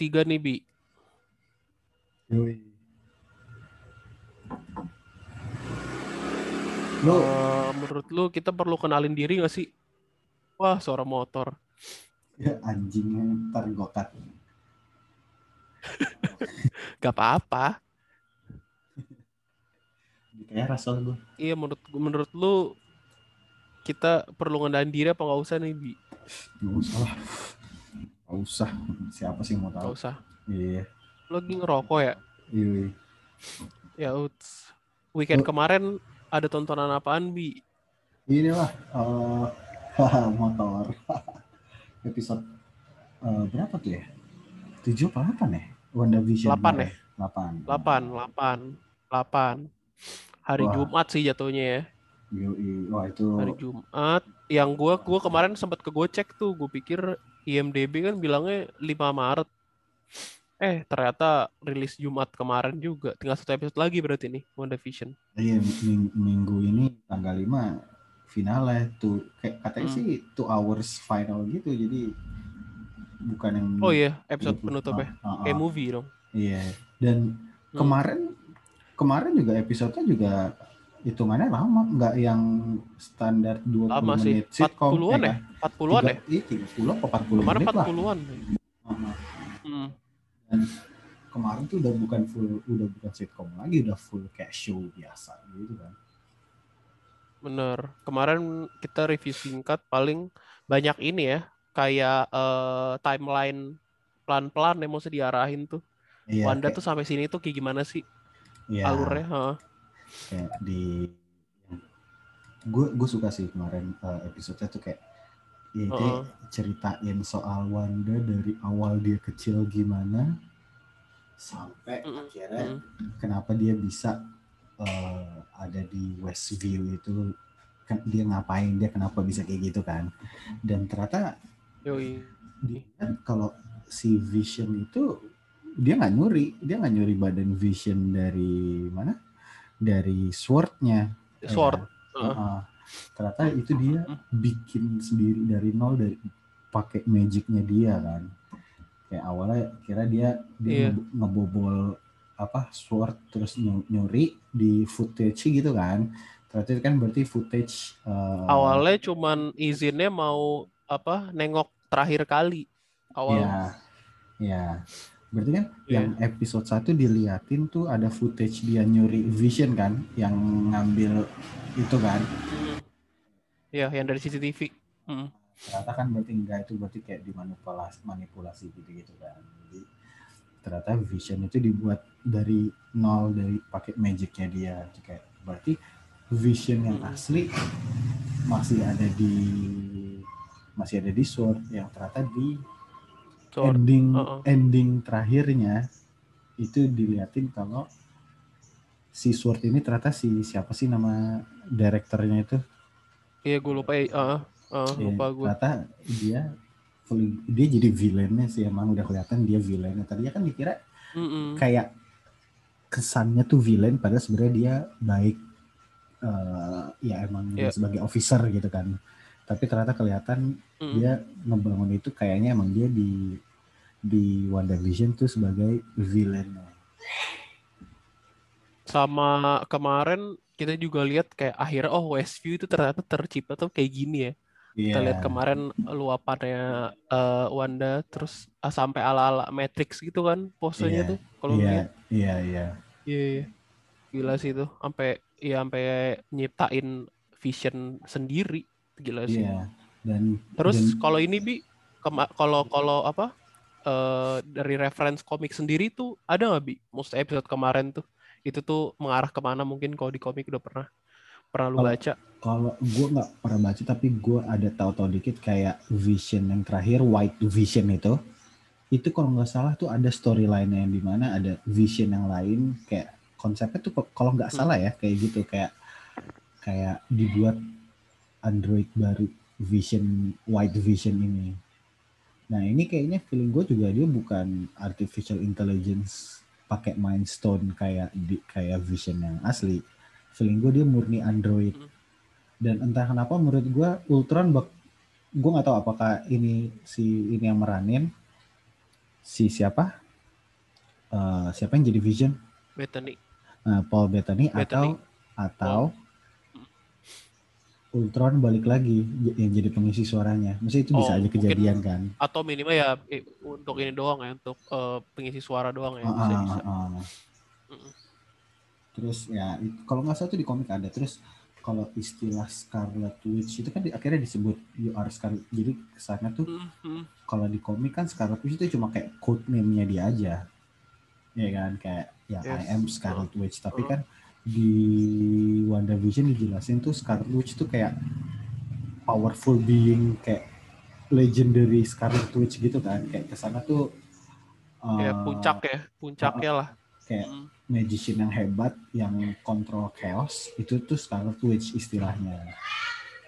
ketiga nih Bi. Yoi. Lu Eh, menurut lu kita perlu kenalin diri gak sih? Wah, suara motor. ya anjingnya ntar gokat. Gak apa-apa. Kayak rasol gue. Iya, menurut menurut lu kita perlu kenalin diri apa nggak usah nih Bi? Gak usah lah. Gak usah. Siapa sih mau tahu? usah. Iya. Lu lagi ngerokok ya? Iya. Ya, uts. Weekend kemarin ada tontonan apaan Bi? Ini lah. eh motor. Episode eh, berapa tuh ya? Tujuh apa delapan ya? WandaVision. Delapan kemarin. Delapan. 8, 8, 8. Hari Wah. Jumat sih jatuhnya ya. Yoi. Wah itu. Hari Jumat. Yang gua gua kemarin sempat ke gocek tuh, gue pikir IMDb kan bilangnya 5 Maret. Eh, ternyata rilis Jumat kemarin juga. Tinggal satu episode lagi berarti nih, WandaVision. Iya ming- minggu ini tanggal 5 finale tuh kayak katanya Hmm. sih two hours final gitu jadi bukan yang Oh iya, episode gitu. penutup ya. Ah, ah, Kayak movie dong. Iya. Dan Hmm. kemarin kemarin juga episodenya juga hitungannya lama, nggak yang standar 20 Lama sih. menit sitcom. 40-an ya? 40-an ya? Iya, 30 apa 40 Kemarin menit lah. 40-an. Ah, ah. Hmm. Dan kemarin tuh udah bukan full udah bukan sitcom lagi, udah full kayak show biasa gitu kan. Bener. Kemarin kita review singkat paling banyak ini ya. Kayak eh, timeline pelan-pelan yang mau diarahin tuh. Iya, Wanda kayak- tuh sampai sini tuh kayak gimana sih iya. alurnya? heeh. Kayak di gue gue suka sih kemarin uh, episode tuh kayak ya, itu Heeh. ceritain soal Wanda dari awal dia kecil gimana sampai Mm-mm, akhirnya mm. kenapa dia bisa uh, ada di Westview itu kan dia ngapain dia kenapa bisa kayak gitu kan dan ternyata Yoi. dilihat kalau si Vision itu dia nggak nyuri dia nggak nyuri badan Vision dari mana dari swordnya. Sword. Ya, Heeh. uh, ternyata itu dia bikin sendiri dari nol dari pakai magicnya dia kan. Kayak awalnya kira dia dia Iya. nge- ngebobol apa sword terus nyu- nyuri di footage gitu kan. Ternyata kan berarti footage uh, Awalnya cuman izinnya mau apa nengok terakhir kali. Awal. ya ya berarti kan Iya. yang episode 1 diliatin tuh ada footage dia nyuri vision kan yang ngambil itu kan Hmm. Ya, yang dari CCTV. Hmm. ternyata kan berarti enggak itu berarti kayak dimanipulasi manipulasi gitu gitu kan jadi ternyata vision itu dibuat dari nol dari pakai magicnya dia Itu kayak berarti vision yang asli masih ada di masih ada di sword yang ternyata di Sword. ending Uh-uh. ending terakhirnya itu diliatin kalau si sword ini ternyata si siapa sih nama direkturnya itu Iya, gue lupa ya. Heeh. Heeh, Ya, lupa gue. ternyata dia dia jadi villainnya sih emang udah kelihatan dia villainnya tadinya kan dikira Mm-mm. kayak kesannya tuh villain padahal sebenarnya dia baik eh, ya emang Iya. sebagai officer gitu kan tapi ternyata kelihatan Mm-mm. dia ngebangun itu kayaknya emang dia di di WandaVision tuh sebagai villainnya Sama kemarin kita juga lihat kayak akhirnya oh Westview itu ternyata tercipta tuh kayak gini ya. Kita Iya. lihat kemarin luapannya eh, Wanda terus ah, sampai ala-ala Matrix gitu kan posenya Iya, tuh kalau iya lihat. iya iya Iya, iya. Gila sih itu. Sampai ya sampai nyiptain vision sendiri. Gila sih. iya dan Terus dan- kalau ini Bi kalau kalau apa eh, dari reference komik sendiri tuh ada nggak Bi? Most episode kemarin tuh itu tuh mengarah ke mana mungkin kalau di komik udah pernah pernah lu Kalau- baca? Kalau gue nggak pernah baca tapi gue ada tahu-tahu dikit kayak Vision yang terakhir White Vision itu itu kalau nggak salah tuh ada storyline yang di mana ada Vision yang lain kayak konsepnya tuh kalau nggak Hmm. salah ya kayak gitu kayak kayak dibuat android baru Vision White Vision ini. Nah ini kayaknya feeling gue juga dia bukan artificial intelligence pakai mind stone kayak di kayak Vision yang asli. Feeling gue dia murni android. Hmm. Dan entah kenapa menurut gue Ultron bak gue nggak tahu apakah ini si ini yang meranin si siapa? Eh, siapa yang jadi Vision? Bethany. Nah, Paul Bettany atau Bettany. atau Ultron balik lagi yang jadi pengisi suaranya. Maksudnya itu bisa Oh, aja mungkin- kejadian kan? Atau minimal ya untuk ini doang ya, untuk eh, pengisi suara doang ya. Ah, Bisa, ah, bisa. Mm-mm. Terus ya kalau nggak salah tuh di komik ada. Terus kalau istilah Scarlet Witch itu kan di- akhirnya disebut you are Scarlet. Jadi kesannya tuh Mhm. kalau di komik kan Scarlet Witch itu cuma kayak code name-nya dia aja. Ya kan kayak ya I Yes. am Scarlet Witch. Tapi Uh. kan di WandaVision dijelasin tuh Scarlet Witch itu kayak powerful being kayak legendary Scarlet Witch gitu kan. Kayak ke sana tuh Ya uh, puncak ya, puncaknya lah. kayak Mm. magician yang hebat yang kontrol chaos itu tuh Scarlet Witch istilahnya.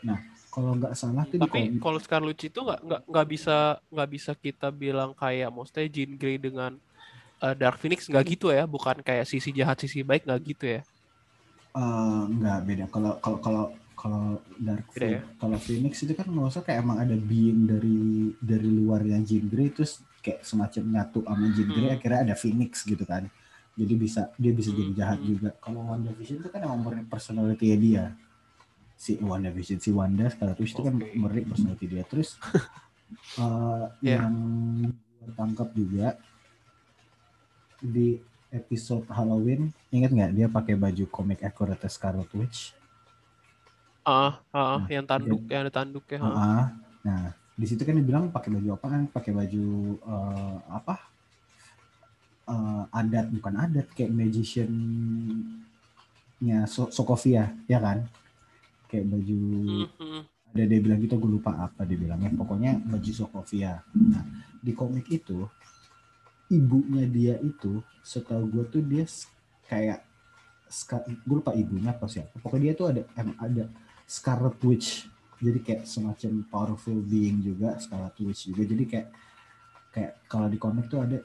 Nah kalau nggak salah tuh Tapi kalau Scarlet Witch itu nggak nggak nggak bisa nggak bisa kita bilang kayak maksudnya Jean Grey dengan eh, Dark Phoenix nggak gitu ya, bukan kayak sisi jahat sisi baik nggak gitu ya. Eh, nggak beda. Kalau kalau kalau kalau Dark ya? Phoenix, kalau Phoenix itu kan nggak usah kayak emang ada being dari dari luar yang Jean Grey terus kayak semacam nyatu sama Jean Grey Hmm. akhirnya ada Phoenix gitu kan. Jadi bisa dia bisa jadi Hmm, jahat hmm. juga. Kalau WandaVision itu kan emang murni personality dia. Si WandaVision si Wanda Scarlet Witch itu kan murni personality dia. Terus eh, Yeah. yang tangkap juga di episode Halloween ingat nggak dia pakai baju komik accurate Scarlet Witch? Ah, ah, Nah, yang tanduk, yang ada tanduknya. ah. Ah, Nah, di situ kan dibilang pakai baju apaan? Pakai baju eh, apa? Eh, adat bukan adat kayak magician-nya so Sokovia, ya kan? Kayak baju Mhm. ada dia bilang gitu gue lupa apa dia bilangnya pokoknya baju Sokovia nah di komik itu ibunya dia itu setahu gue tuh dia kayak gue lupa ibunya apa siapa. Pokoknya dia tuh ada ada Scarlet Witch. Jadi kayak semacam powerful being juga Scarlet Witch juga. Jadi kayak kayak kalau di komik tuh ada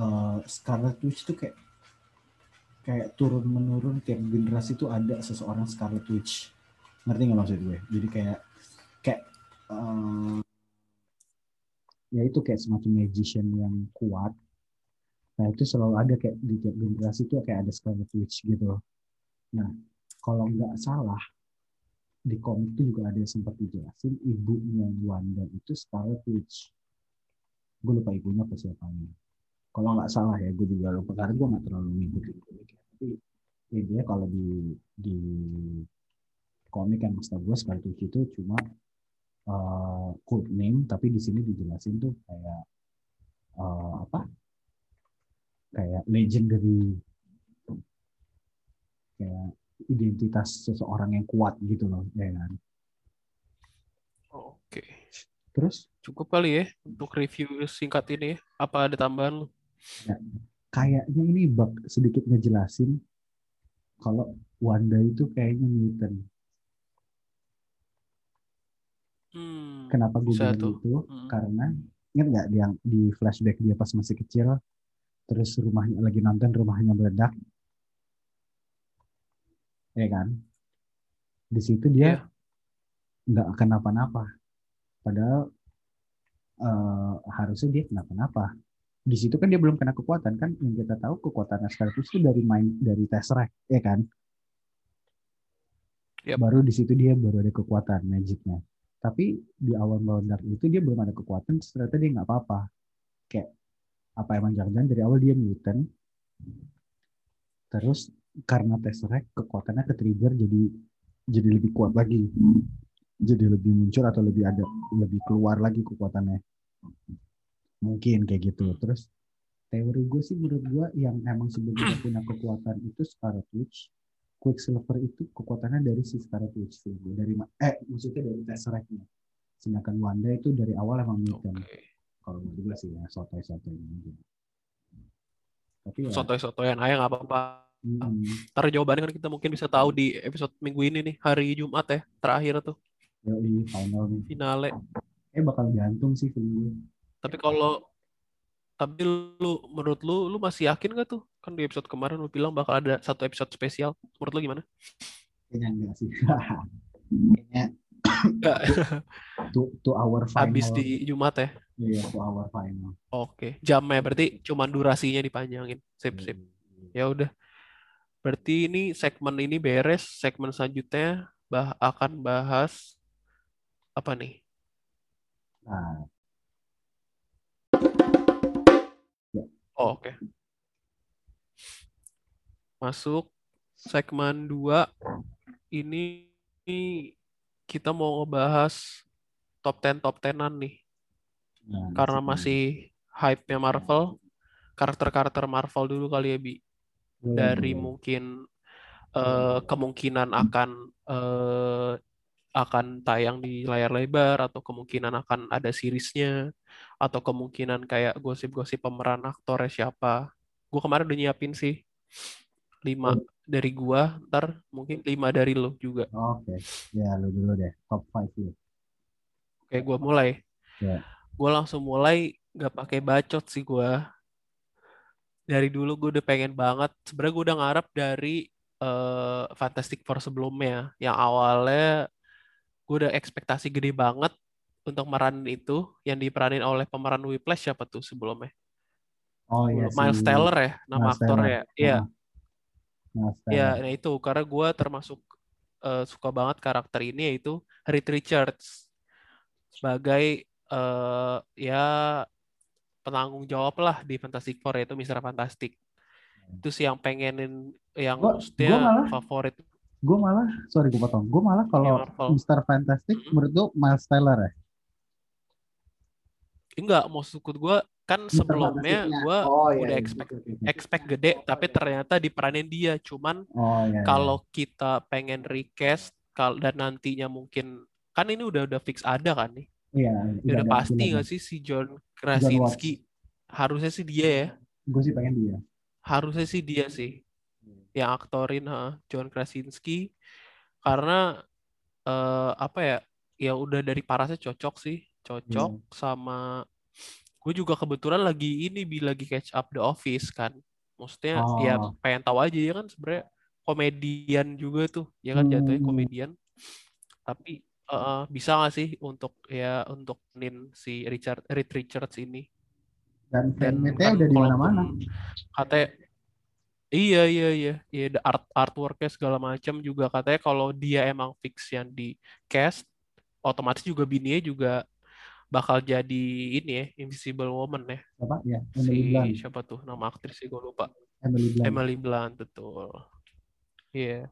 eh, Scarlet Witch tuh kayak kayak turun menurun tiap generasi tuh ada seseorang Scarlet Witch. Ngerti nggak maksud gue? Jadi kayak kayak eh, ya itu kayak semacam magician yang kuat nah itu selalu ada kayak di tiap generasi itu kayak ada Scarlet Witch gitu nah kalau nggak salah di komik itu juga ada yang sempat dijelasin ibunya Wanda itu Scarlet Witch gue lupa ibunya apa siapanya kalau nggak salah ya gue juga lupa karena gue nggak terlalu ngikutin komik ya. tapi ya kalau di di komik yang setahu gue Scarlet Witch itu cuma uh, code name tapi di sini dijelasin tuh kayak uh, apa kayak legendary kayak identitas seseorang yang kuat gitu loh ya kan Oke. terus Cukup kali ya untuk review singkat ini. ya. Apa ada tambahan lu? kayaknya ini bak sedikit ngejelasin kalau Wanda itu kayaknya mutant Hmm. kenapa gue bilang itu Hmm. karena ingat nggak yang di flashback dia pas masih kecil terus rumahnya lagi nonton rumahnya meledak. Ya kan? Di situ dia Iya. nggak kenapa-napa. Padahal eh, harusnya dia kenapa-napa. Di situ kan dia belum kena kekuatan kan? Yang kita tahu kekuatan Witch itu dari main dari Tesseract ya kan? Yap. baru di situ dia baru ada kekuatan magicnya. Tapi di awal melawan Dark itu dia belum ada kekuatan ternyata dia nggak apa-apa. Kayak apa emang jangan-jangan dari awal dia mutant? Terus karena Tesseract kekuatannya ke-trigger jadi jadi lebih kuat lagi. Jadi lebih muncul atau lebih ada lebih keluar lagi kekuatannya. Mungkin kayak gitu. Terus teori gue sih menurut gue yang emang sebenarnya punya kekuatan itu Scarlet Witch Quicksilver itu kekuatannya dari si Scarlet Witch dari eh maksudnya dari Tesseract-nya sedangkan Wanda itu dari awal emang mutant. Oke. Kalau gue sih ya sotoy-sotoy mungkin tapi ya Sotoy-sotoyan aja nggak apa-apa. mm, Ntar jawabannya kan kita mungkin bisa tahu di episode minggu ini nih, hari Jumat ya, terakhir tuh, yoi, final nih finale. eh bakal gantung sih film gue Tapi kalau tapi lu menurut lu lu masih yakin gak tuh? Kan di episode kemarin lu bilang bakal ada satu episode spesial. Menurut lu gimana? kayaknya enggak sih kayaknya Enggak. to, to our final Habis di Jumat ya. Iya, hour final. Oke, jamnya berarti cuma durasinya dipanjangin. Sip, sip. Ya udah. Berarti ini segmen ini beres. Segmen selanjutnya bah akan bahas apa nih? Nah, Oh, oke. Masuk segmen 2. Ini kita mau ngebahas top 10 top 10-an nih. Nah, Karena masih hype-nya Marvel. Karakter-karakter Marvel dulu kali ya, Bi. Boleh, Dari boleh. mungkin eh, kemungkinan akan eh, akan tayang di layar lebar atau kemungkinan akan ada seriesnya atau kemungkinan kayak gosip-gosip pemeran aktornya siapa. Gue kemarin udah nyiapin sih lima Oh. dari gua, ntar mungkin lima dari lo juga. Oke, ya lu dulu deh, top 5 lu. Oke, gua mulai. Ya. Gue langsung mulai nggak pakai bacot sih gua. Dari dulu gue udah pengen banget. Sebenarnya gue udah ngarep dari eh, Fantastic Four sebelumnya, yang awalnya gue udah ekspektasi gede banget untuk meranin itu, yang diperanin oleh pemeran Whiplash siapa tuh sebelumnya? Oh iya, Miles si Teller ya, nama Miles. Iya, Ah, Miles Ya, Teller. nah itu karena gue termasuk eh, suka banget karakter ini yaitu Reed Richards sebagai eh, ya penanggung jawab lah di Fantastic Four yaitu Mr. Fantastic. Itu sih yang pengenin yang Gua- maksudnya gua malah- favorit Gue malah, sorry gue potong. Gue malah kalau Marvel. Mr. Fantastic Mm-mm. menurut lu Miles Teller ya? enggak maksud gue kan Mr. sebelumnya gue oh, iya, udah iya, expect oke, oke, oke. expect gede tapi ternyata diperanin dia cuman Oh iya. iya. kalau kita pengen recast kal dan nantinya mungkin kan ini udah udah fix ada kan nih Iya, Ya udah pasti nggak sih si John Krasinski? Harusnya sih dia ya. Gue sih pengen dia. harusnya sih dia sih yang aktorin ha, John Krasinski. Karena eh, apa ya ya udah dari parasnya cocok sih. Cocok Iya. sama gue juga kebetulan lagi ini bi lagi catch up The Office kan. Maksudnya ya Oh. pengen tahu aja ya kan sebenarnya komedian juga tuh. Ya kan jatuhnya Hmm. komedian. Tapi eh, bisa nggak sih untuk ya untuk nin si Richard Reed Richards ini? Dan kan udah di mana-mana. katanya iya iya iya. Iya art artworknya segala macam juga. Katanya kalau dia emang fix yang di cast otomatis juga bininya juga bakal jadi ini ya Invisible Woman ya. Apa? Ya, si Blunt. siapa tuh? Nama aktris sih gue lupa. Emily Blunt. Emily Blunt betul. Iya.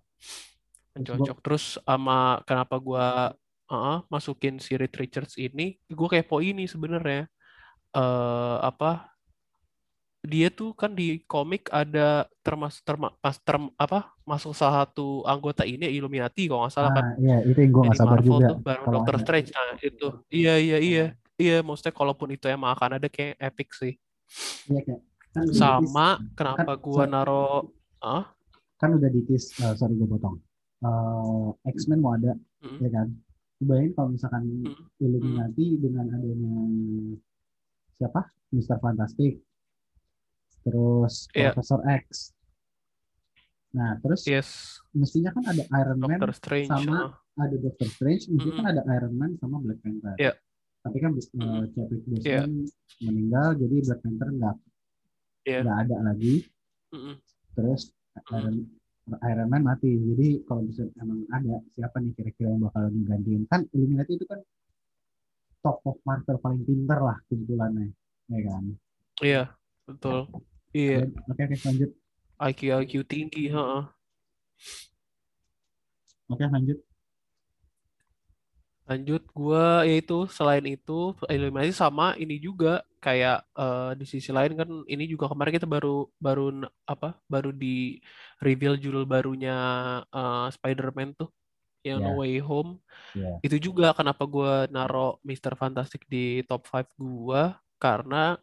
Terus cocok. Terus sama kenapa gua uh, masukin si Reed Richards ini gue kepo ini sebenarnya. Eh apa dia tuh kan di komik ada termasuk terma, pas term, apa masuk salah satu anggota ini Illuminati kalau nggak salah kan. Ah, iya, itu yang gue yang gak di sabar Marvel juga. tuh kalau Doctor. Strange nah itu. Iya. Iya iya iya. Maksudnya kalaupun itu emang akan ada kayak epic sih. Iya, kayak, kan ditis, sama kenapa kan, gua naro ah kan udah ditis, eh, sorry gue potong. Eh, X-Men mau ada, mm, ya kan? Bayangin kalau misalkan mm, Illuminati dengan adanya siapa? Mr. Fantastic, terus Iya. Profesor X. Nah, terus yes mestinya kan ada Iron Man, Doctor Strange sama ah. ada Doctor Strange, mestinya kan Mm-mm. ada Iron Man sama Black Panther. Iya. Tapi kan uh, Mm-mm. Chadwick Boseman Iya. meninggal, jadi Black Panther nggak Iya. nggak ada lagi. Mm-mm. Terus Iron, Iron Man mati. Jadi kalau bisa emang ada siapa nih kira-kira yang bakal menggantiin? Kan Illuminati itu kan tokoh Marvel paling pinter lah kebetulannya, ya kan? Iya, betul. Iya, Oke oke lanjut. IQ IQ tinggi, heeh. Oke lanjut. Lanjut gua yaitu selain itu Illuminati sama ini juga kayak eh, di sisi lain kan ini juga kemarin kita baru baru apa baru di reveal judul barunya eh, Spider-Man tuh yang Ya. No Way Home. Ya. Itu juga kenapa gua naro Mr. Fantastic di top 5 gua karena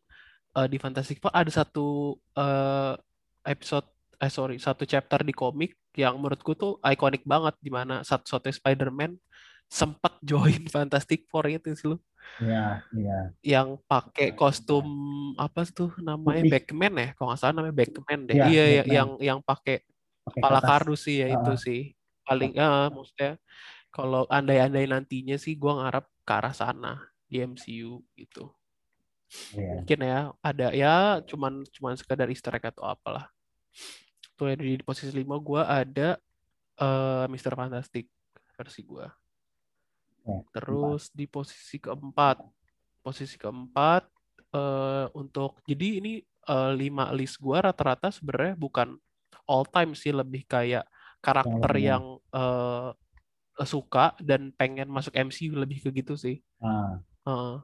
eh, di Fantastic Four ada satu eh, episode eh sorry satu chapter di komik yang menurutku tuh ikonik banget di mana satu-satunya Spider-Man sempat join Fantastic Four itu sih lu Iya iya. yang pakai kostum apa tuh namanya Putih. Batman ya kalau nggak salah namanya Batman deh Iya, iya ya- Batman. yang yang pakai kepala kardus sih ya itu Ah. sih paling ah maksudnya kalau andai-andai nantinya sih gua ngarep ke arah sana di MCU gitu Iya. mungkin ya ada ya cuman cuman sekadar easter egg atau apalah tuh ya di, posisi lima gue ada eh Mr. Fantastic versi gue Oh, terus di posisi keempat posisi keempat eh untuk jadi ini eh, lima list gue rata-rata sebenarnya bukan all time sih lebih kayak karakter ya. yang eh, suka dan pengen masuk MCU lebih ke gitu sih Ah, Heeh.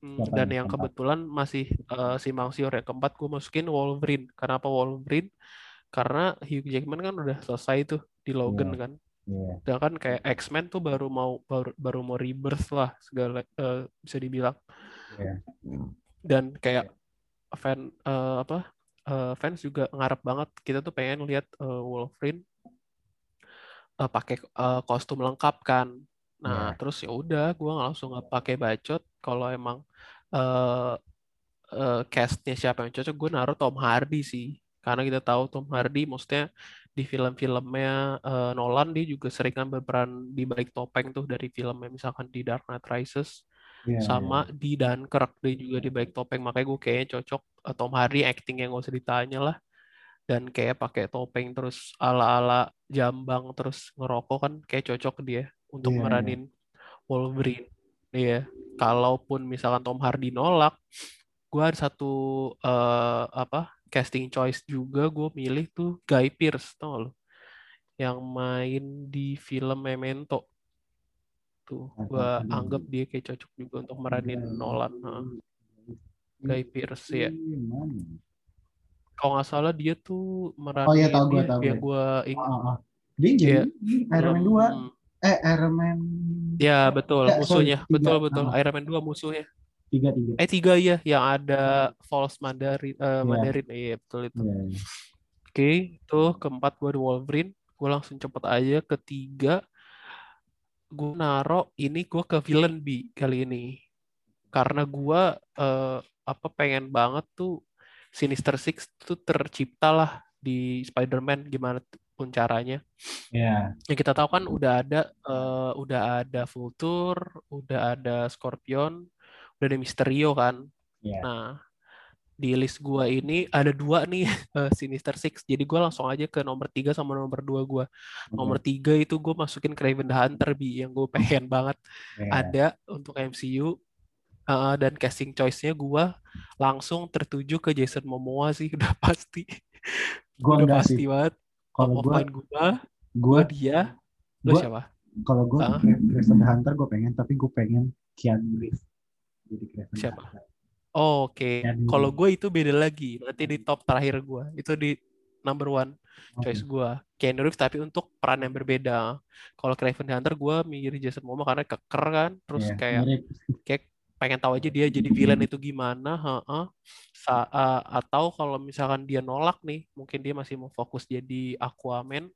Hmm, Siapa dan yang keempat? kebetulan masih eh, simpang siur yang keempat gue masukin Wolverine. Kenapa Wolverine? Karena Hugh Jackman kan udah selesai tuh di Logan Iya. kan. Iya. Sedangkan kayak X-Men tuh baru mau baru, baru mau rebirth lah segala eh, bisa dibilang. Iya. Dan kayak fan eh, apa eh, fans juga ngarep banget kita tuh pengen lihat eh, Wolverine eh, pakai eh, kostum lengkap kan. Nah, Iya. terus ya udah gue langsung nggak pakai bacot kalau emang eh eh, castnya siapa yang cocok gue naruh Tom Hardy sih karena kita tahu Tom Hardy maksudnya di film-filmnya eh, Nolan dia juga sering kan berperan di balik topeng tuh dari filmnya misalkan di Dark Knight Rises Iya, sama di Dunkirk dia juga di balik topeng. Makanya gue kayaknya cocok eh, Tom Hardy acting yang gak usah ditanya lah. Dan kayak pakai topeng terus ala-ala jambang terus ngerokok kan kayak cocok dia untuk Iya, iya. meranin Wolverine. Iya kalaupun misalkan Tom Hardy nolak gue ada satu eh, apa casting choice juga gue milih tuh Guy Pearce tau lo yang main di film Memento tuh gue anggap dia kayak cocok juga untuk meranin Guy- Nolan Heeh. Guy Pearce ya kalau nggak salah dia tuh meranin Oh, iya, tahu gua, dia tahu gua. gue ingat Ah, ah, ah. Dia jadi Iya. Iron Man 2. Hmm, Eh, Iron Man ya betul sorry, musuhnya tiga. betul betul. Iron Man 2 musuhnya 3 3. eh tiga ya yang ada false Mandarin eh, Iya. Mandarin iya betul itu Iya, iya. Oke, itu keempat gue di Wolverine. Gue langsung cepet aja. Ketiga, gue naro ini gue ke villain B kali ini. Karena gue eh, apa pengen banget tuh Sinister Six tuh tercipta lah di Spider-Man gimana pun caranya. Iya. Yang kita tahu kan udah ada eh, udah ada Vulture, udah ada Scorpion, udah ada Mysterio kan. Iya. Nah, di list gua ini ada dua nih eh, Sinister Six. Jadi gua langsung aja ke nomor tiga sama nomor dua gua. Nomor tiga itu gue masukin Craven the Hunter bi yang gue pengen banget Iya. ada untuk MCU. Eh, dan casting choice-nya gua langsung tertuju ke Jason Momoa sih udah pasti. Gua udah enggak pasti sih. banget. Kalau gua gua, gua gua dia. Lu gua- siapa? kalau gua Ah. Craven the Hunter gue pengen tapi gue pengen Keanu Reeves. Jadi Craven the Siapa? Hunter. Oh, Oke, Keanu kalau gue itu beda lagi. Nanti di top terakhir gua itu di number one Oke. choice gue. Keanu Reeves tapi untuk peran yang berbeda. Kalau Craven Hunter gue milih Jason Momoa karena keker kan, terus Iya, kayak mirip. kayak pengen tahu aja dia jadi villain itu gimana, heeh. Sa- uh, atau kalau misalkan dia nolak nih, mungkin dia masih mau fokus jadi Aquaman.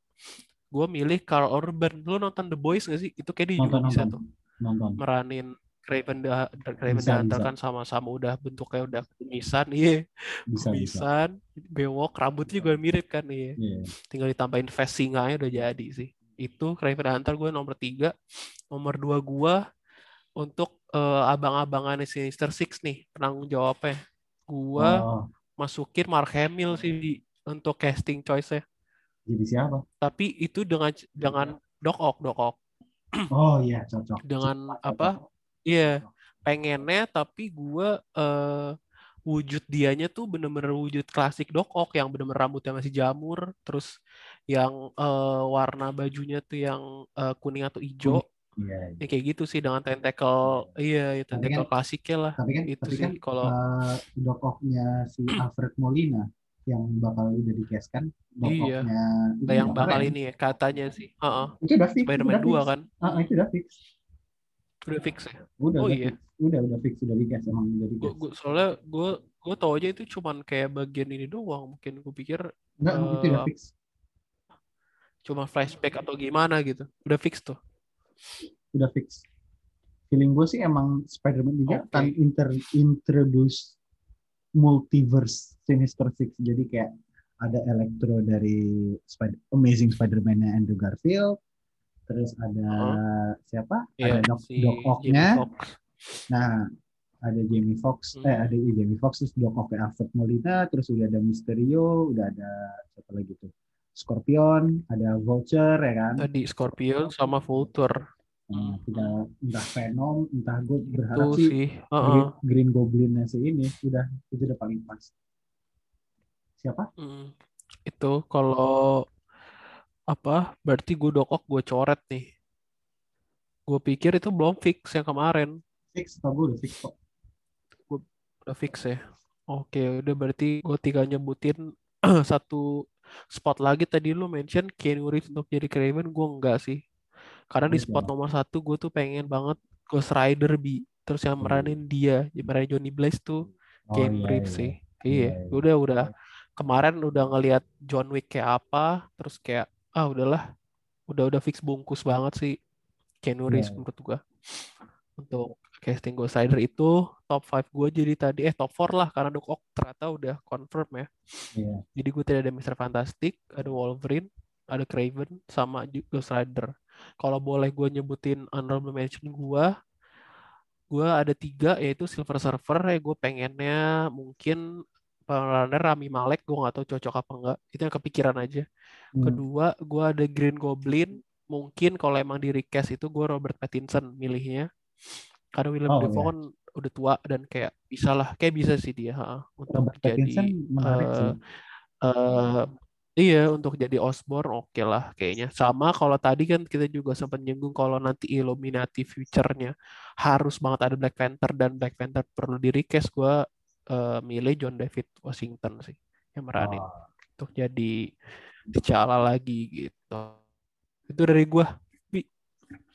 Gue milih Carl Urban. Lu nonton The Boys gak sih? Itu kayak dia juga Nonton bisa nonton tuh nonton. meranin Craven the, Craven Bisa, Hunter bisa. kan sama-sama udah bentuknya udah kumisan, iya, Bisa bisa. kumisan, bewok, rambutnya juga mirip kan, iya Iya. tinggal ditambahin face singanya udah jadi sih itu Craven Hunter gue nomor tiga nomor dua gue untuk eh, abang-abangannya Sinister Six nih penanggung jawabnya gue Oh, masukin Mark Hamill sih di, untuk casting choice-nya jadi siapa? tapi itu dengan dengan Doc Ock Doc Ock Oh iya cocok. dengan Cocok. apa iya pengennya tapi gue eh, wujud dianya tuh bener-bener wujud klasik Doc Ock yang bener-bener rambutnya masih jamur terus yang eh, warna bajunya tuh yang eh, kuning atau hijau Iya. iya. ya kayak gitu sih dengan tentacle iya ya, Tapi tentacle kan- klasiknya lah Tapi kan, itu tapi sih kan kalau Doc Ock-nya si Alfred Molina yang bakal udah di cast kan Doc Iya. Ock-nya itu yang bakal keren. ini ya katanya sih Heeh, itu udah fix Spider-Man udah 2 fix. kan Ah, itu udah fix udah fix ya? Udah Oh udah iya. fix. Udah udah fix. Udah di cast emang udah di gua, gua, soalnya gue gue tau aja itu cuman kayak bagian ini doang. Mungkin gue pikir enggak itu udah eh, fix. cuma flashback atau gimana gitu. Udah fix tuh? Udah fix. Feeling gue sih emang Spider-Man juga Oke. akan inter introduce multiverse Sinister Six. Jadi kayak ada Electro dari Spider Amazing Spider-Man-nya Andrew Garfield terus ada siapa Iya, ada Doc, si Doc Ock-nya nah ada Jamie Fox Hmm. eh ada Jamie Fox terus Doc Ock Alfred Molina terus udah ada Mysterio udah ada siapa lagi tuh Scorpion ada Vulture ya kan Tadi Scorpion sama Vulture. Nah, kita entah Venom entah gue berharap Itu sih sih. Green, Heeh. Green Goblinnya si ini udah itu udah paling pas siapa Mm. Itu kalau apa? Berarti gue dokok gue coret nih. Gue pikir itu belum fix yang kemarin. fix gue udah fix kok Udah fix ya. Oke, udah berarti gue tinggal nyebutin satu spot lagi tadi lu mention Keanu Reeves untuk jadi Craven gue enggak sih. Karena di Iya. spot nomor satu gue tuh pengen banget Ghost Rider bi. Terus yang Hmm. meranin dia, yang meranin Johnny Blaze tuh oh Keanu iya Reeves iya sih. Iya, Iya, iya. udah udah kemarin udah ngelihat John Wick kayak apa, terus kayak ah udahlah, udah udah fix bungkus banget sih Reeves Iya. menurut gua. Untuk casting Ghost Rider itu top 5 gue jadi tadi eh top 4 lah karena Doc Ock ternyata udah confirm ya. Iya. Jadi gue tadi ada Mr. Fantastic, ada Wolverine, ada Craven, sama Ghost Rider. Kalau boleh gue nyebutin honorable mention gue, gue ada tiga yaitu Silver Surfer ya gue pengennya mungkin pemerannya Rami Malek gue nggak tahu cocok apa enggak itu yang kepikiran aja. Hmm. kedua gue ada Green Goblin. Mungkin kalau emang di recast itu gue Robert Pattinson milihnya. Karena Willem Oh, Dafoe iya. kan udah tua dan kayak bisa lah kayak bisa sih dia ha, untuk Robert jadi Pattinson menarik sih. eh, iya untuk jadi Osborn oke lah kayaknya. Sama kalau tadi kan kita juga sempat nyinggung kalau nanti Illuminati future-nya harus banget ada Black Panther dan Black Panther perlu di recast. Gue eh, milih John David Washington sih yang meranin. Oh, untuk jadi T'Challa lagi gitu. Itu dari gue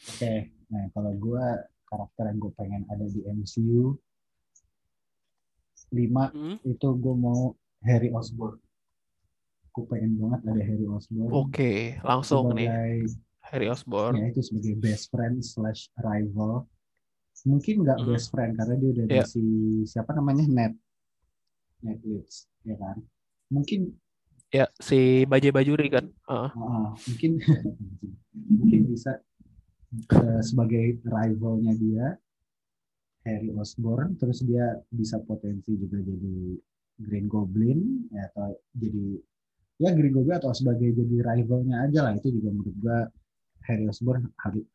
oke nah kalau gue karakter yang gue pengen ada di MCU lima Hmm, itu gue mau Harry Osborn. Gue pengen banget ada Harry Osborn. Oke langsung nih. Sebagai Harry Osborn. ya itu sebagai best friend slash rival mungkin nggak Mhm. best friend karena dia udah ada si siapa namanya? Ned. Leeds ya kan? Mungkin ya si Bajai Bajuri kan? Heeh. ah, mungkin mungkin bisa eh, sebagai rivalnya dia Harry Osborn terus dia bisa potensi juga jadi Green Goblin ya, atau jadi ya Green Goblin atau sebagai jadi rivalnya aja lah. Itu juga menurut gua Harry Osborn harus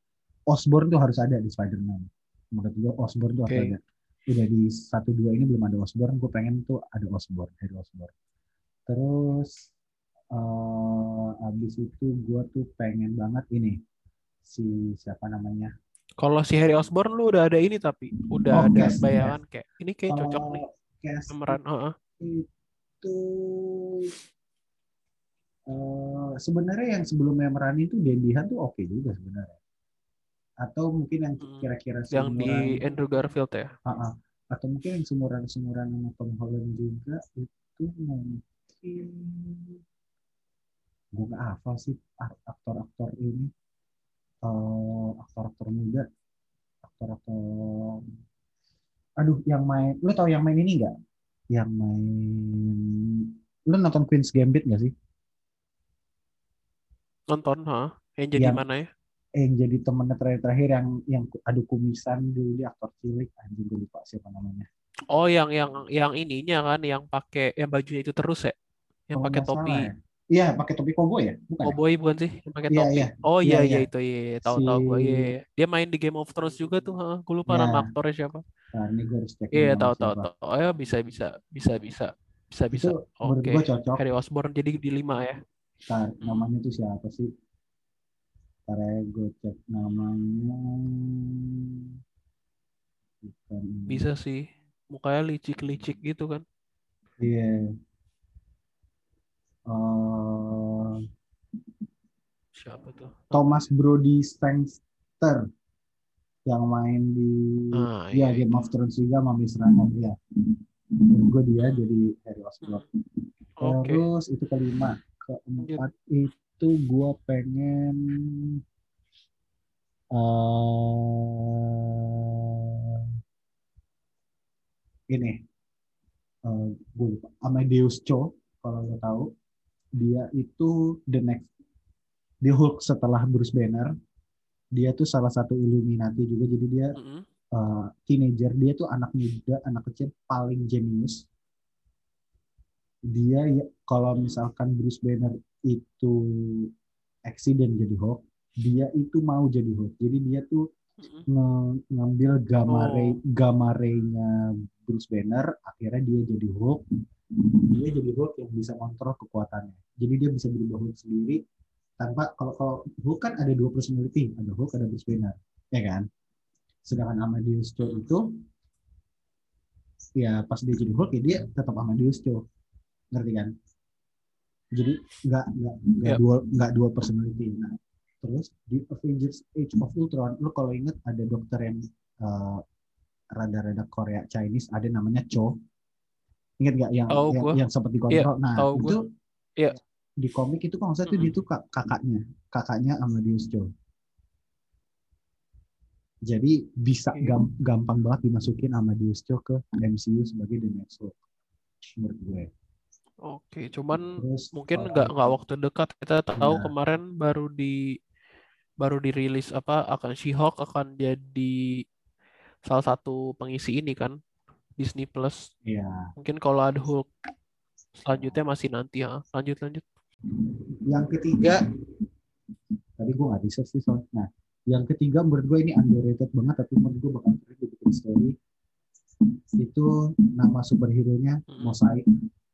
Osborn tuh harus ada di Spider-Man menurut gua Osborn tuh harus Oke. ada udah di satu dua ini belum ada Osborn gue pengen tuh ada Osborn Harry Osborn terus eh abis itu gua tuh pengen banget ini si siapa namanya? Kalau si Harry Osborn lu udah ada ini tapi Oh, udah ada cast, bayangan kayak ini kayak cocok Kalau nih. cast pemeran Heeh. itu eh, sebenarnya yang sebelumnya meranin tuh Dandy Han tuh oke juga sebenarnya atau mungkin yang Hmm, kira-kira yang di Andrew Garfield ya? Ah. atau mungkin yang seumuran sama Tom Holland juga itu mungkin gue gak hafal sih ak- aktor-aktor ini. Eh, aktor-aktor muda. Aktor-aktor aduh yang main lu tau yang main ini nggak? Yang main lu nonton Queen's Gambit gak sih? Nonton ha yang jadi Yang- mana ya eh, yang jadi temennya terakhir-terakhir yang yang adu kumisan dulu dia aktor cilik anjing gue lupa siapa namanya oh yang yang yang ininya kan yang pakai yang bajunya itu terus ya yang Kalau pakai topi ya. Iya, pakai topi koboi ya? Bukan. ya? Cowboy bukan sih yang pakai Iya, topi iya. oh Iya, iya iya iya. itu iya iya. tahu Si- gue iya dia main di Game of Thrones juga tuh ha. gue lupa Iya. nama aktornya siapa Nah, ini gue harus cek iya tahu tahu tahu oh ya bisa bisa bisa bisa bisa bisa oke cocok. Harry Osborn jadi di lima ya Ntar, namanya tuh siapa sih? Ntar ya gue cek namanya. Bukan bisa sih mukanya licik-licik gitu kan Iya. Eh, siapa tuh Thomas Brody Sangster yang main di ah ya iya Game of Thrones juga sama Miss Runner ya. Gue dia jadi Harry Osborn. oke Terus itu kelima, keempat itu gue pengen eh ini eh gue lupa Amadeus Cho kalau lo tahu. Dia itu the next di Hulk setelah Bruce Banner. Dia tuh salah satu Illuminati juga jadi dia Mm-mm. uh, teenager. Dia tuh anak muda anak kecil paling jenius. Dia ya, kalau misalkan Bruce Banner itu accident jadi Hulk dia itu mau jadi Hulk jadi dia tuh nge ngambil gamma ray Oh. gamma ray-nya Bruce Banner akhirnya dia jadi Hulk dia jadi Hulk yang bisa kontrol kekuatannya. Jadi dia bisa berubah Hulk sendiri tanpa kalau kalau Hulk kan ada dua personality ada Hulk ada Bruce Banner. Ya kan? Sedangkan Amadeus Cho itu ya pas dia jadi Hulk ya dia tetap Amadeus Cho. Ngerti kan jadi nggak nggak nggak Yap. dua nggak dua personality nah terus di Avengers Age of Ultron lu kalau inget ada dokter yang eh, rada-rada Korea Chinese ada namanya Cho inget nggak yang Tahu yang, gua. yang sempat dikontrol nah tahu itu Iya. di komik itu kalau tuh Mm-mm. dia tuh kak- kakaknya kakaknya Amadeus Cho jadi bisa gam- gampang banget dimasukin Amadeus Cho ke MCU sebagai The Next menurut gue Oke, cuman terus mungkin nggak nggak waktu dekat kita tahu Iya. kemarin baru di baru dirilis apa akan She-Hulk akan jadi salah satu pengisi ini kan Disney Plus. ya Mungkin kalau ada Hulk selanjutnya masih nanti ya. Lanjut lanjut. yang ketiga tadi gue nggak research sih soalnya nah yang ketiga menurut gue ini underrated banget tapi menurut gue bakal keren dibikin story itu nama superhero nya Hmm.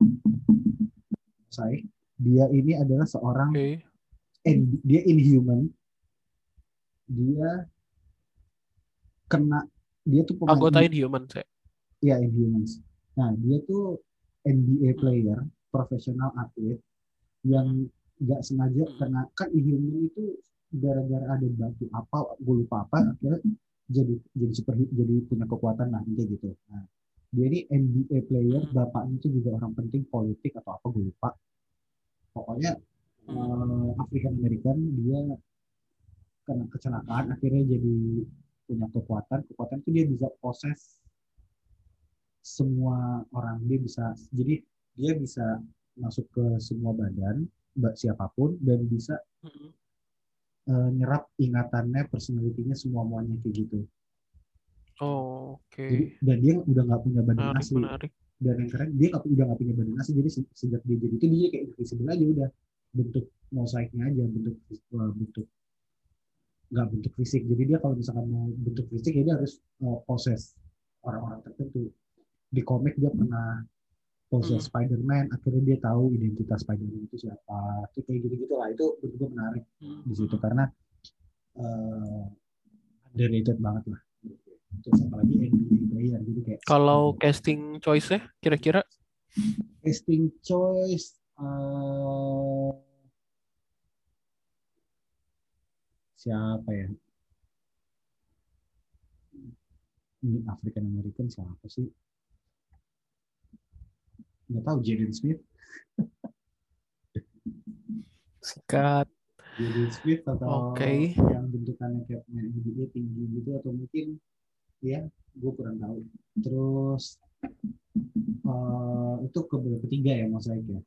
Mosaic dia ini adalah seorang Oke. in- dia inhuman dia kena dia tuh pemain Anggota Inhuman saya. ya Inhumans nah dia tuh NBA Hmm. player profesional atlet yang nggak sengaja Hmm. kena kan Inhuman itu gara-gara ada batu apa gue lupa apa akhirnya jadi jadi super jadi punya kekuatan lah gitu nah dia ini NBA player Hmm. bapaknya itu juga orang penting politik atau apa gue lupa. Pokoknya Hmm. eh, African American dia kena kecelakaan akhirnya jadi punya kekuatan. Kekuatan itu dia bisa proses semua orang. Dia bisa jadi dia bisa masuk ke semua badan mbak siapa pun dan bisa eh, nyerap ingatannya personalitinya semua muanya kayak gitu Oh, jadi oke. dan dia udah nggak punya badan Menarik, asli. menarik. dan yang keren dia udah nggak punya badan asli. Jadi se- sejak dia jadi itu dia kayak invisible aja udah. Bentuk mosaiknya aja bentuk eh, bentuk nggak bentuk fisik. Jadi dia kalau misalkan mau bentuk fisik ya dia harus eh, poses orang-orang tertentu. Di komik dia pernah poses Hmm. Spider-Man akhirnya dia tahu identitas Spider-Man itu siapa. Itu kayak gitu gitu lah. Itu menurut gue menarik Hmm. di situ. Karena eh underrated banget lah apalagi NBA player jadi kayak Kalau casting choice-nya kira-kira? Casting choice eh siapa ya? Ini African American siapa sih? Nggak tahu Jaden Smith. Sikat. Jaden Smith atau Oke. yang bentukannya kayak pemain NBA tinggi gitu atau mungkin ya gue kurang tahu. Terus eh, itu ke ketiga ya mosaik ya?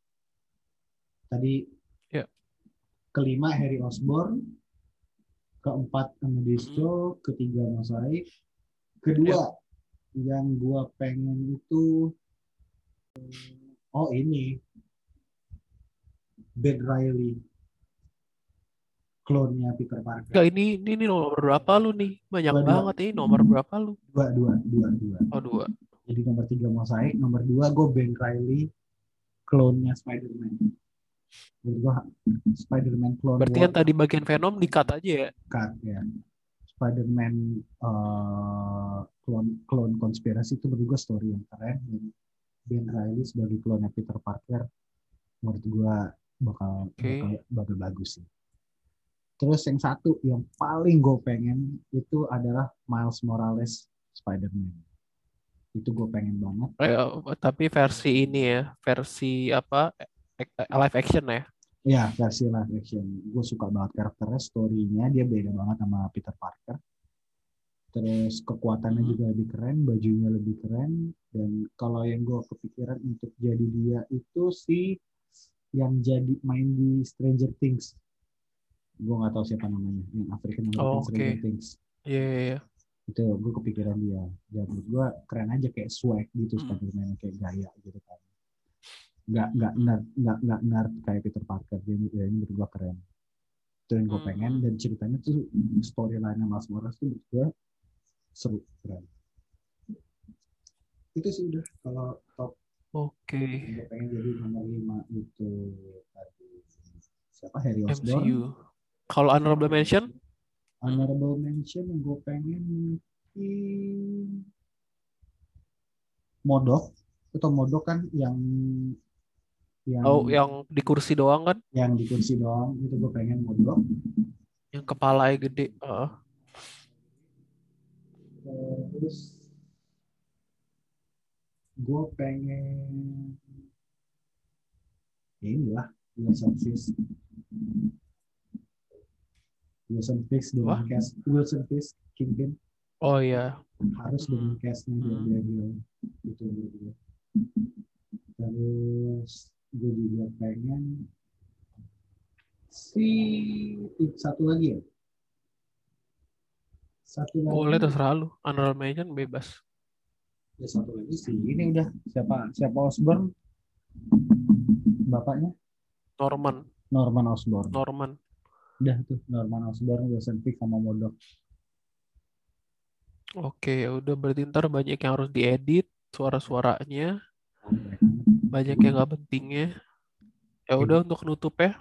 Tadi Ya. kelima Harry Osborn. Keempat Mhm. Cho. Ketiga mosaik kedua yang gua pengen itu oh ini. Ben Riley klonnya Peter Parker Enggak, ini, ini ini nomor berapa lu nih? Banyak Dua, dua. banget ini nomor berapa lu? dua dua dua dua Oh, dua. jadi nomor tiga mosaik nomor dua gue Ben Riley klonnya Spider-Man menurut gue Spider-Man klon Berarti yang tadi bagian Venom di-cut aja ya? cut ya Spider-Man eh, klon klon konspirasi itu menurut gue story yang keren dan Ben Riley sebagai klonnya Peter Parker menurut gue bakal Oke. bakal bakal bagus sih terus yang satu yang paling gue pengen itu adalah Miles Morales Spider-Man itu gue pengen banget Eh, tapi versi ini ya, versi apa? eh, Live action ya? Ya, versi live action. Gue suka banget karakternya, story-nya dia beda banget sama Peter Parker. Terus kekuatannya Hmm. juga lebih keren, bajunya lebih keren. Dan kalau yang gue kepikiran untuk jadi dia itu sih yang jadi main di Stranger Things. Gue nggak tahu siapa namanya, yang African American Oh. Stranger Things. Iya, iya, iya. itu gue kepikiran dia dan menurut gue keren aja kayak swag gitu Hmm. Spider-Man kayak gaya gitu kan nggak nggak nerd nggak nggak nerd kayak Peter Parker jadi ya, ini menurut gue keren itu yang gue Hmm. pengen dan ceritanya tuh storyline-nya Miles Morales tuh menurut gue seru keren itu sih udah kalau top Oke. gue pengen jadi nomor lima itu tadi siapa Harry Osborn MCU. Kalau honorable mention, honorable mention yang gue pengen mungkin Modok. Atau Modok kan yang yang oh yang di kursi doang kan, yang di kursi doang. Itu gue pengen Modok. Yang kepalanya gede. Heeh. terus gue pengen ya inilah Wilson Fisk Wilson Fisk dengan Wah. cast Wilson Fisk Kingpin Oh iya. harus dengan castnya dia Hmm. dia bilang itu gue. terus gue juga pengen si satu lagi ya satu lagi Boleh terserah lu. Honorable mention bebas. ya satu lagi sih ini udah siapa siapa Osborn bapaknya Norman, Norman Osborn Norman. Udah tuh Norman Osborn Wilson Fisk sama Modok Oke, ya udah berarti ntar banyak yang harus diedit suara-suaranya, banyak yang nggak pentingnya. Ya udah untuk nutup ya.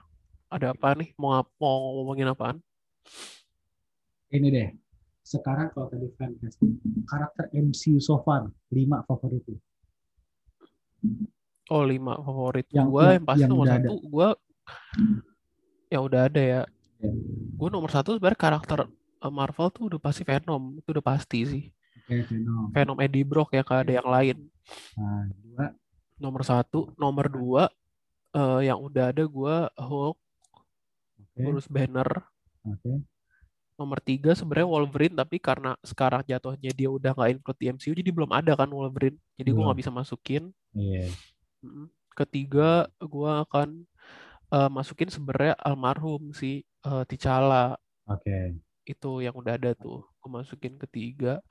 Ada apa nih? Mau mau ngomongin apaan? ini deh sekarang kalau tadi casting karakter MCU so far lima favorit lu. Oh, lima favorit Yang- gua yang- yang pasti yang nomor satu gua yang udah ada ya. Ya. Gua nomor satu sebenarnya karakter eh, Marvel tuh udah pasti Venom, itu udah pasti sih. Oke, Venom. Venom Eddie Brock ya, gak ada yang lain. Nah, dua, Nomor satu, nomor dua eh, yang udah ada gua Hulk, oke, Bruce Banner. oke. Nomor tiga sebenarnya Wolverine, tapi karena sekarang jatuhnya dia udah nggak include di MCU, jadi belum ada kan Wolverine. Jadi Belum. nggak bisa masukin. Iya. Mm. Ketiga, gua akan eh, masukin sebenarnya almarhum si eh, T'Challa Oke. itu yang udah ada tuh. Gua masukin ketiga.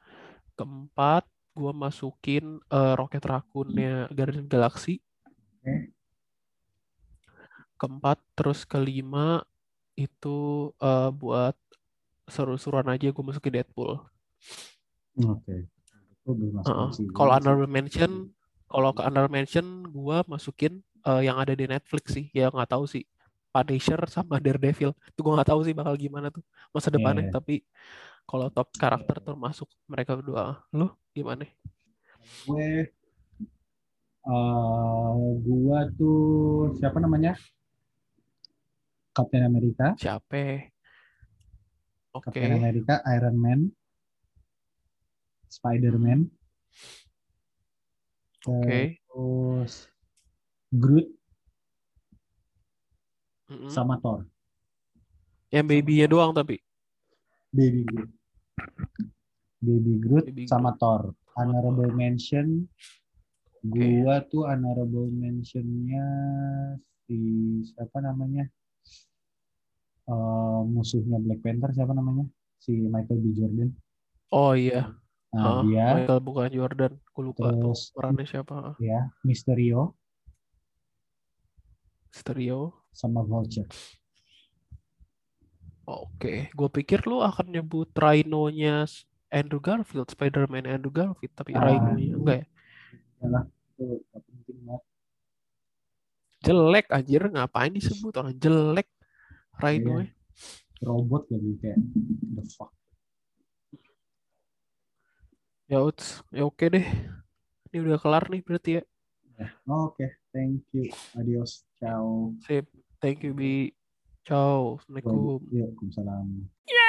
Keempat, gua masukin eh, Rocket Raccoon-nya Guardian Galaxy. Oke. Keempat, terus kelima itu eh, buat seru-seruan aja gue masukin Deadpool. Oke. Heeh. MCU. Kalau honorable mention, kalau ke honorable mention gue masukin eh, yang ada di Netflix sih, ya nggak tahu sih. Punisher sama Daredevil, itu gue nggak tahu sih bakal gimana tuh masa depannya. Iya. Tapi kalau top karakter termasuk mereka berdua, lu gimana? gue eh gua tuh siapa namanya? Captain America, Siapa? Oke, Captain America, Iron Man, Spider-Man, oke. terus Groot Mm-mm. sama Thor. Yang baby-nya doang tapi. Baby Groot. Baby Groot Baby sama Thor. Sama Honorable Thor. mention gua tuh honorable mentionnya si siapa namanya? Eh, musuhnya Black Panther siapa namanya? Si Michael B. Jordan. Oh iya, Nah, Hah, dia Michael bukan Jordan, gue lupa tuh terus perannya siapa. ya Mysterio Stereo. Sama Vulture. Oke, gue pikir lu akan nyebut Rhino-nya Andrew Garfield, Spider-Man Andrew Garfield, tapi Ah. Rhino-nya enggak ya? Yalah, itu gak penting banget. Jelek anjir, ngapain disebut orang jelek Rhino-nya? Robot lagi kayak the fuck. Ya uts, ya oke deh. Ini udah kelar nih berarti ya. Oke, thank you. Adios. Ciao. Sip, thank you Bi. Ciao, Assalamualaikum. Waalaikumsalam. Yo!